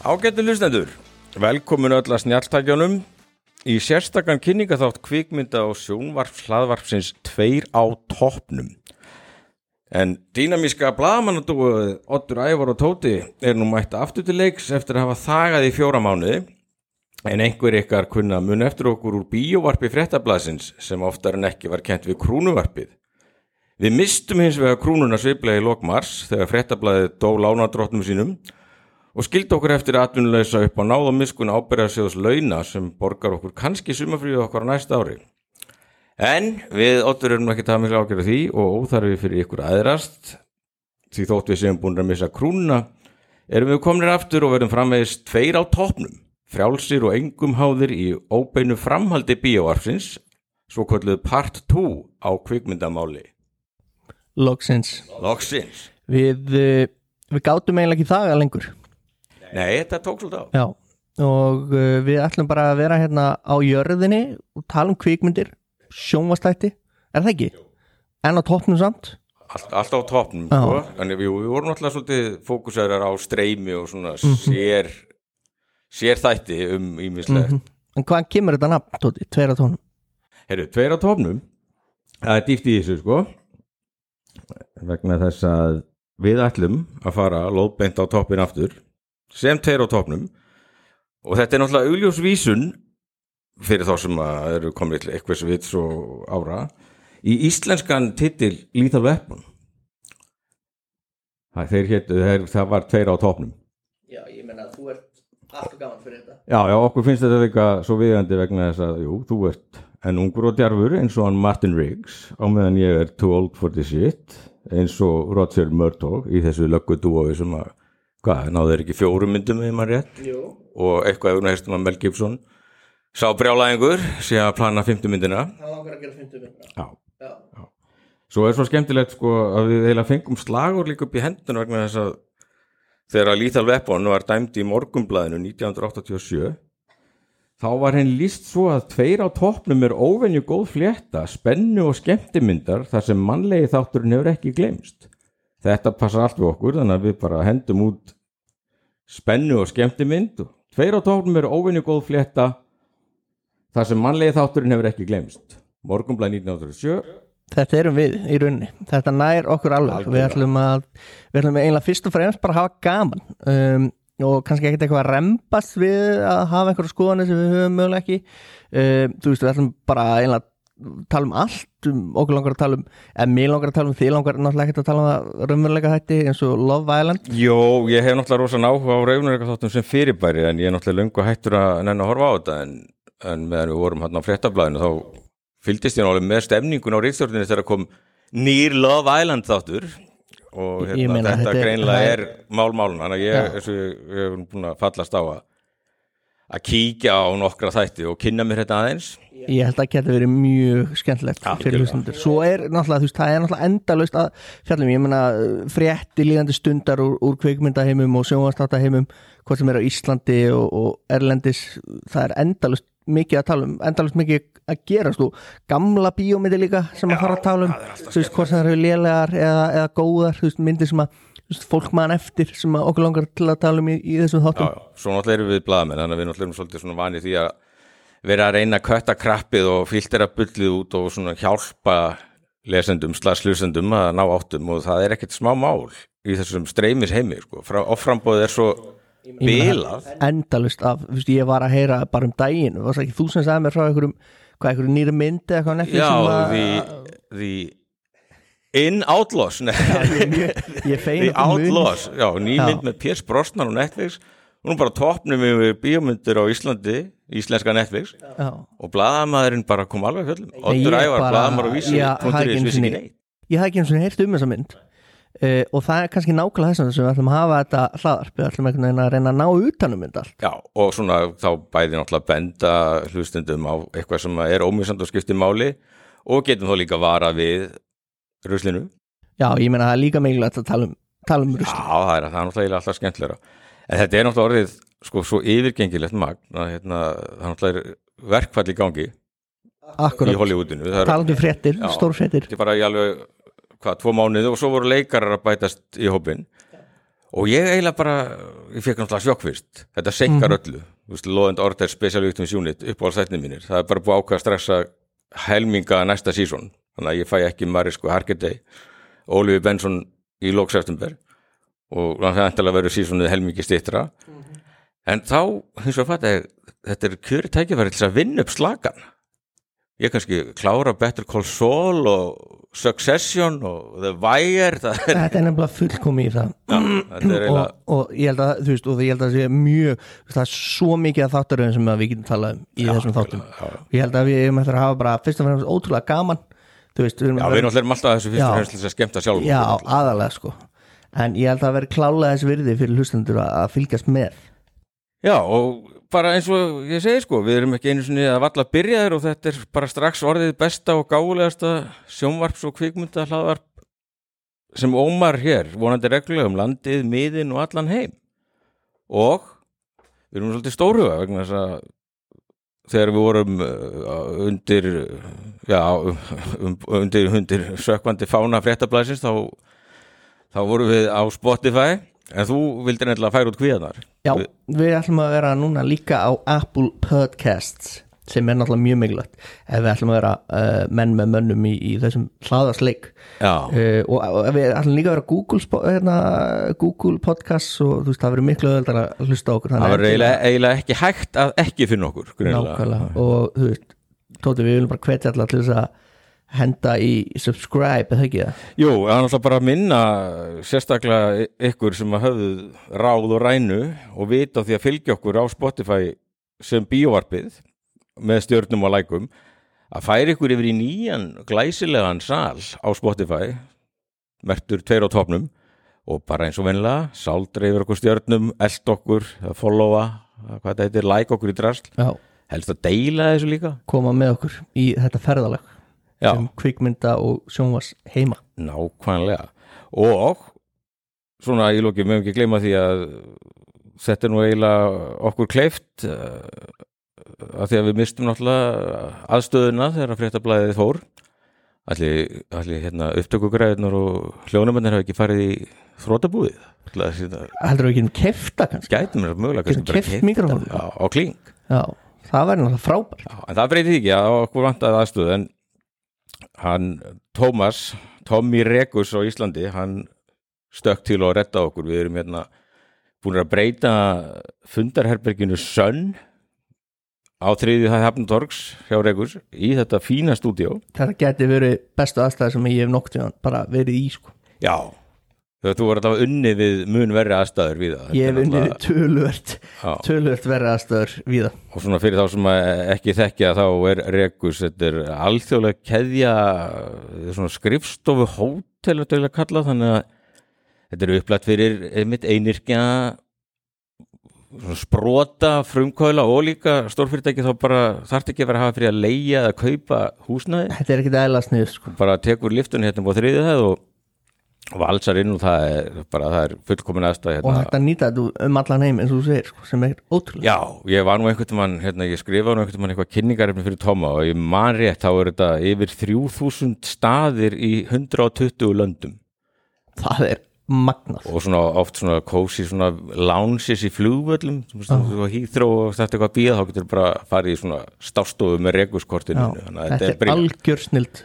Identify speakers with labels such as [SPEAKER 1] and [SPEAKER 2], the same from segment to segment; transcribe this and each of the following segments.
[SPEAKER 1] Ágættu hlustendur, velkomin öll að snjáltækjunum í sérstakann kynningaþátt kvikmynda og sjónvarps hlaðvarpsins tveir á toppnum. En dýnamíska blagamannadúið Ottur Ævar og Tóti er nú mætt aftur til leiks eftir að hafa þagað í fjóra mánuði en einhver ykkar kunna mun eftir okkur úr bíóvarpi fréttablasins sem oftar en ekki var kent við krúnuvarpið. Við mistum hins vega krúnuna sviplega í lokmars þegar fréttablaðið dó lánadróttum sínum og skildi okkur eftir atvinnuleysa upp á náð og miskun ábyrðarsjóðs launa sem borgar okkur kannski sumafríðu okkar næsta ári. En við Ottur erum ekki það miklu ágjörðu því og óþarfi fyrir ykkur aðrast því þótt við séum búin að missa krúnuna erum við kominir aftur og verðum framvegist tveir á toppnum frjálsir og engum háðir í óbeinu framhaldi bíóarfsins svo kolluð part 2 á kvikmyndamáli.
[SPEAKER 2] Logsins
[SPEAKER 1] Loksins.
[SPEAKER 2] Við, uh, við gátum eiginlega ekki það lengur
[SPEAKER 1] Nei, þetta tók svolítið á.
[SPEAKER 2] Já Og uh, við ætlum bara að vera hérna á jörðinni og tala um kvikmyndir sjónvastætti, er það ekki? En á toppnum samt
[SPEAKER 1] Allt, allt á toppnum, sko. Þannig við, við vorum alltaf svolítið fókusærar á streymi og svona sér, sér þætti um ímislegt.
[SPEAKER 2] En hvaðan kemur þetta nafn, Tóti? Tveir á tónum
[SPEAKER 1] Herru, tveir á toppnum, það er dýft í þessu, sko. Vegna þess að við ætlum að fara lóðbeint á toppin aftur, sem tveir á toppnum. Og þetta er náttúrulega augljósvísun fyrir þá sem eru komið til eitthvað sem vits og ára í íslenskan titil Lethal Weapon. Það, þeir hétu, þeir, það var tveir á toppnum.
[SPEAKER 2] Já, ég menna að þú ert alltaf gaman fyrir þetta
[SPEAKER 1] Já, já, okkur finnst þetta líka svo viðandi vegna þess að, jú, þú ert en ungur og djarfur eins og hann Martin Riggs á meðan ég er too old for this shit eins og Roger Murtaugh í þessu löggu dúofi sem að, hvað, náðu þeir ekki fjórum myndum eða maður rétt?
[SPEAKER 2] Jú.
[SPEAKER 1] Og eitthvað eftir herstum að Mel Gibson. Sá brjálæðingur sé að plana 50 myndina.
[SPEAKER 2] Það langar að gera 50 mynda
[SPEAKER 1] Já,
[SPEAKER 2] Já.
[SPEAKER 1] Svo er svo skemmtilegt sko að við eiginlega fengum slagur líka upp í hendun vegna þess að þegar Lethal Weapon var dæmd í morgumblæðinu 1987 þá var henn líst svo að tveir á toppnum er óvenju góð flétta, spennu og skemmtimyndar þar sem mannlegi þátturinn hefur ekki glemst. Þetta passar allt við okkur þannig að við bara hendum út spennu og skemmtimynd og tveir á toppnum er óvenju góð flétta. Þar sem mannlegi þátturinn hefur ekki glemst. Morgumblæð 1987
[SPEAKER 2] Þetta erum við í rauninni, þetta nær okkur alveg, við ætlum að við ætlum eiginlega fyrst og fremst bara að hafa gaman um, og kannski ekkert eitthvað að rembast við að hafa einhverja skoðanir sem við höfum mögulega ekki. Um, þú veist, við ætlum bara eiginlega tala um allt, um, okkur langar að tala um en mér langar að tala um, þið langar náttúrulega ekkert að tala um það raunverulega þætti eins og Love Island.
[SPEAKER 1] Jó, ég hef náttúrulega rosa náhuga á raunveruleika sem fyrirbæri en ég er náttúrulega löngu hættur að nenn að horfa á þetta en, en meðan við vorum hann á fréttablaðinu þá fylgdist ég náttúrulega með stemningun á ríkstjórninu þegar kom nýr Love Island þáttur. Og
[SPEAKER 2] Ég
[SPEAKER 1] hérna, þetta, greinlega er málmálun þannig að ég, ég, ég búin að kíkja á nokkra þætti og kynna mér þetta aðeins.
[SPEAKER 2] Ég held að það geti verið mjög skemmtilegt fyrir hlustundur svo er náttúrulega, þú veist, það er náttúrulega endalaust að fjallum, ég meina frétti líðandi stundar úr, úr kveikmyndaheimum og sjónvastáttaheimum, hvort sem er á Íslandi og, og Erlendis það er endalaust mikið að tala um endalaust mikið að gerast og gamla bíómyndi líka sem að fara að tala um. þú veist, hvort sem eru lélegar eða, eða góðar, þú veist, myndir sem að fólk mann eftir sem okkur langar til að tala um í, í þessum þáttum.
[SPEAKER 1] Já, svo náttúrulega erum við blaðmenn þannig að við náttúrulega erum svolítið svona vanið því að vera að reyna að kötta krappið og filtera bullið út og svona hjálpa lesendum, slaslusendum að ná áttum og það er ekkert smá mál í þessum streymis heimi sko. Frá, offrambóðið er svo bilað.
[SPEAKER 2] endalust af, þú veist, ég var að heyra bara um daginn, þú sem sagði mér frá einhverjum, hvað, einhverjum nýri myndi eða hvað Netflix
[SPEAKER 1] Já,
[SPEAKER 2] sem að
[SPEAKER 1] the, the In Outlaws. Nei,
[SPEAKER 2] ég, ég
[SPEAKER 1] The Outlaws, já,
[SPEAKER 2] Já.
[SPEAKER 1] nýmynd með Piers Brosnan og Netflix. Hún er bara toppnum yfir bíómyndir á Íslandi íslenska Netflix.
[SPEAKER 2] Já,
[SPEAKER 1] og blaðamaðurinn bara kom alveg fjöllum. Oddur
[SPEAKER 2] ég
[SPEAKER 1] Ævar, blaðamar og vísi
[SPEAKER 2] Já, það ekki einu
[SPEAKER 1] vissi
[SPEAKER 2] sinni-
[SPEAKER 1] ekki neitt.
[SPEAKER 2] Ég hafði ekki eins og heyrt um þessa mynd. Uh, og það er kannski nákvæmlega þess að við ætlum að hafa þetta hlaðarp, við ætlum einhvern veginn að reyna að ná utanum mynd allt.
[SPEAKER 1] Já, og svona þá bæði náttúrulega benda hlustundum á eitthvað sem er ómissand og skipti máli. Og getum þá líka vara við ruslinu.
[SPEAKER 2] Já, ég meina það er líka mikilvægt að tala um, tala um
[SPEAKER 1] Já,
[SPEAKER 2] rusli
[SPEAKER 1] það er, það er náttúrulega alltaf skemmtilega en þetta er náttúrulega orðið sko svo yfirgengilegt magn að hérna, það er náttúrulega verkfall í gangi í
[SPEAKER 2] Akkurat,
[SPEAKER 1] Hollywoodinu. Það er,
[SPEAKER 2] talandi um fréttir,
[SPEAKER 1] Já.
[SPEAKER 2] stórfréttir
[SPEAKER 1] þetta er bara í alveg hvað, tvo mánuði og svo voru leikarar að bætast í hópin og ég eiginlega bara ég fekk náttúrulega sjokk fyrst. Þetta senkar öllu, þú veist, Law and Order Special Victims Unit upp á stætnið mínir. Það er bara búið að strax að helminga næsta sísón, þannig að ég fæ ekki Marisku Harkendey, Oliver Benson í lók september og það er endalega verið sísónuð helmingi stittra en þá, hins vegar fatt að þetta er kjöri tækifæri til að vinna upp slagan ég kannski klára Better Call Saul og Succession og The Wire það er,
[SPEAKER 2] þetta er nefnilega fullkomi í það.
[SPEAKER 1] Já, þetta er
[SPEAKER 2] og,
[SPEAKER 1] eiginlega
[SPEAKER 2] og ég held að þú veist og ég held að það sé mjög það er svo mikið af þáttaröðum sem að við getum talað um í þessum þáttum.
[SPEAKER 1] já,
[SPEAKER 2] ég held að við erum eftir að hafa bara fyrst og fremst ótrúlega gaman veist, við
[SPEAKER 1] já, við erum alltaf þessu fyrst
[SPEAKER 2] Já.
[SPEAKER 1] og fremst til þess að skemmta sjálf
[SPEAKER 2] já, aðalega sko en ég held að veri klálega þess virði fyrir hlustendur að, að fylgjast með
[SPEAKER 1] Já, og bara eins og ég segi sko, við erum ekki einu sinni að valla byrjaðir og þetta er bara strax orðið besta og gálegasta sjónvarps og kvikmynda hlaðvarp sem ómar hér, vonandi reglulega um landið, miðin og allan heim. Og við erum svolítið stórhuga vegna þess að þegar við vorum uh, undir, já, um, undir, undir sökvandi fána fréttablasins þá, þá vorum við á Spotify en þú vildir nefnilega færa út kvíðanar.
[SPEAKER 2] já,
[SPEAKER 1] Við-
[SPEAKER 2] við ætlum að vera núna líka á Apple Podcasts sem er náttúrulega mjög mikilvægt ef við ætlum að vera uh, menn með mönnum í, í þessum hlaðarsleik uh, og, og við ætlum líka að vera Google, hérna, Google Podcasts og þú veist það verður miklu öðvöldar að hlusta okkur
[SPEAKER 1] Það var eiginlega, eiginlega ekki hægt að ekki finna okkur
[SPEAKER 2] nákvæmlega. Og þú veist, Tóti við viljum bara hvetja allar til þess að henda í subscribe eða ekki það?
[SPEAKER 1] Jú, það er náttúrulega bara að minna sérstaklega ykkur sem að höfðu ráð og rænu og vita því að fylgja okkur á Spotify sem bíóvarpið með stjörnum og lækum að færi ykkur yfir í nýjan glæsilegan sal á Spotify mertur tveir á topnum og bara eins og venlega sáldra yfir okkur stjörnum, eld okkur að followa, hvað þetta heitir, like okkur í drasl.
[SPEAKER 2] Já,
[SPEAKER 1] helst að deila þessu líka.
[SPEAKER 2] Koma með okkur í þetta ferðalag
[SPEAKER 1] Já.
[SPEAKER 2] sem kvikmynda og sjónvars heima.
[SPEAKER 1] Nákvæmlega. Og svona ég lóki, meðum ekki gleyma því að þetta er nú eiginlega okkur kleift uh, að því að við mistum náttúrulega aðstöðuna þegar að fréttablaðið fór. Allir, allir hérna, upptökugræðunar og hljónumennir hafa ekki farið í þrótabúið
[SPEAKER 2] heldur við ekki um kefta kannski?
[SPEAKER 1] Gætum við mögulega
[SPEAKER 2] Getum
[SPEAKER 1] kannski bara. Já, á kling
[SPEAKER 2] Já, það væri náttúrulega frábært.
[SPEAKER 1] Já, en það breytir því ekki að okkur vantaði aðstöð en hann Tómas, Tommy Rekus á Íslandi, hann stökk til að retta okkur, við erum hérna búin að breyta fundarherberginu Sönn á þriðið það Hafntorgs hjá Rekus í þetta fína stúdíó.
[SPEAKER 2] Þetta geti verið bestu aðstæði sem ég hef nokt bara verið í sko.
[SPEAKER 1] Já, þú voru alltaf unni við mun verri aðstæður við það
[SPEAKER 2] Ég hef unnið
[SPEAKER 1] náttúrulega-
[SPEAKER 2] tölvört tölvört verið aðstæður við það
[SPEAKER 1] og svona fyrir þá sem ekki þekkja þá er Rekus, þetta er alþjóðlega keðja þetta er svona skrifstofu hótel að kalla þannig að þetta er upplætt fyrir einmitt einirkja sprota frumkvæla og líka stórfyrirtæki þá bara þarf ekki að vera að hafa fyrir að leigja eða kaupa húsnæði.
[SPEAKER 2] Þetta er ekkit eðla snið sko.
[SPEAKER 1] Bara tekur liftunni hérna á þriðið það og valsar inn og það er bara það er fullkomin aðstæð
[SPEAKER 2] og
[SPEAKER 1] hérna
[SPEAKER 2] hægt að nýta þetta um allan heim eins og þú segir sko, sem er ótrúlega
[SPEAKER 1] Já, ég var nú einhvern mann, hérna, ég skrifaði nú einhvern mann eitthvað kynningarefni fyrir Tóma og ég man rétt, þá er þetta yfir 3000 staðir í 120 löndum.
[SPEAKER 2] Það er magnað.
[SPEAKER 1] Og svona oft svona kósi svona lounges í flugvöllum þú hýþró og þetta eitthvað að býða þá getur bara farið í svona stástofu með þannig að
[SPEAKER 2] Þetta er algjör snild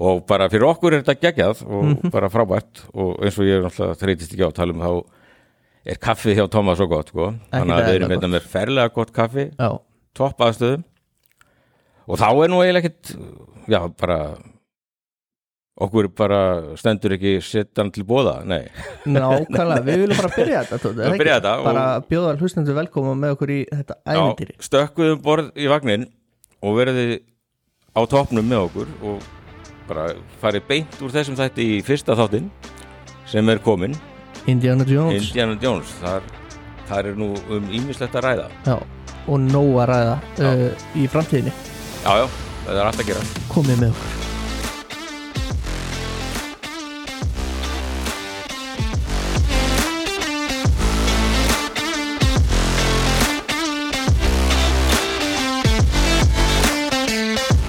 [SPEAKER 1] og bara fyrir okkur er þetta geggjað og bara frábært. Og eins og ég er náttúrulega þreytist ekki á að tala um þá er kaffið hjá Tóma svo gott sko. þannig að við erum hérna með ferlega gott kaffi topp aðstöðum og þá er nú eiginlega ekkit já, bara okkur bara stendur ekki setjan til bóða, nei.
[SPEAKER 2] Nákvæmlega, við viljum bara byrja þetta
[SPEAKER 1] Við byrja þetta og-
[SPEAKER 2] Bara bjóða hlustendur velkoma með okkur í þetta ævintýri.
[SPEAKER 1] já, stökkuðum borð í vagnin og verði á toppnum með okkur og bara farið beint úr þessum þætti í fyrsta þáttinn sem er komin
[SPEAKER 2] Indiana Jones.
[SPEAKER 1] Indiana Jones, þar, þar er nú um ímislegt að ræða.
[SPEAKER 2] Já, og nóg að ræða uh, í framtíðinni.
[SPEAKER 1] Já, já, það er allt að gera.
[SPEAKER 2] Komið með okkur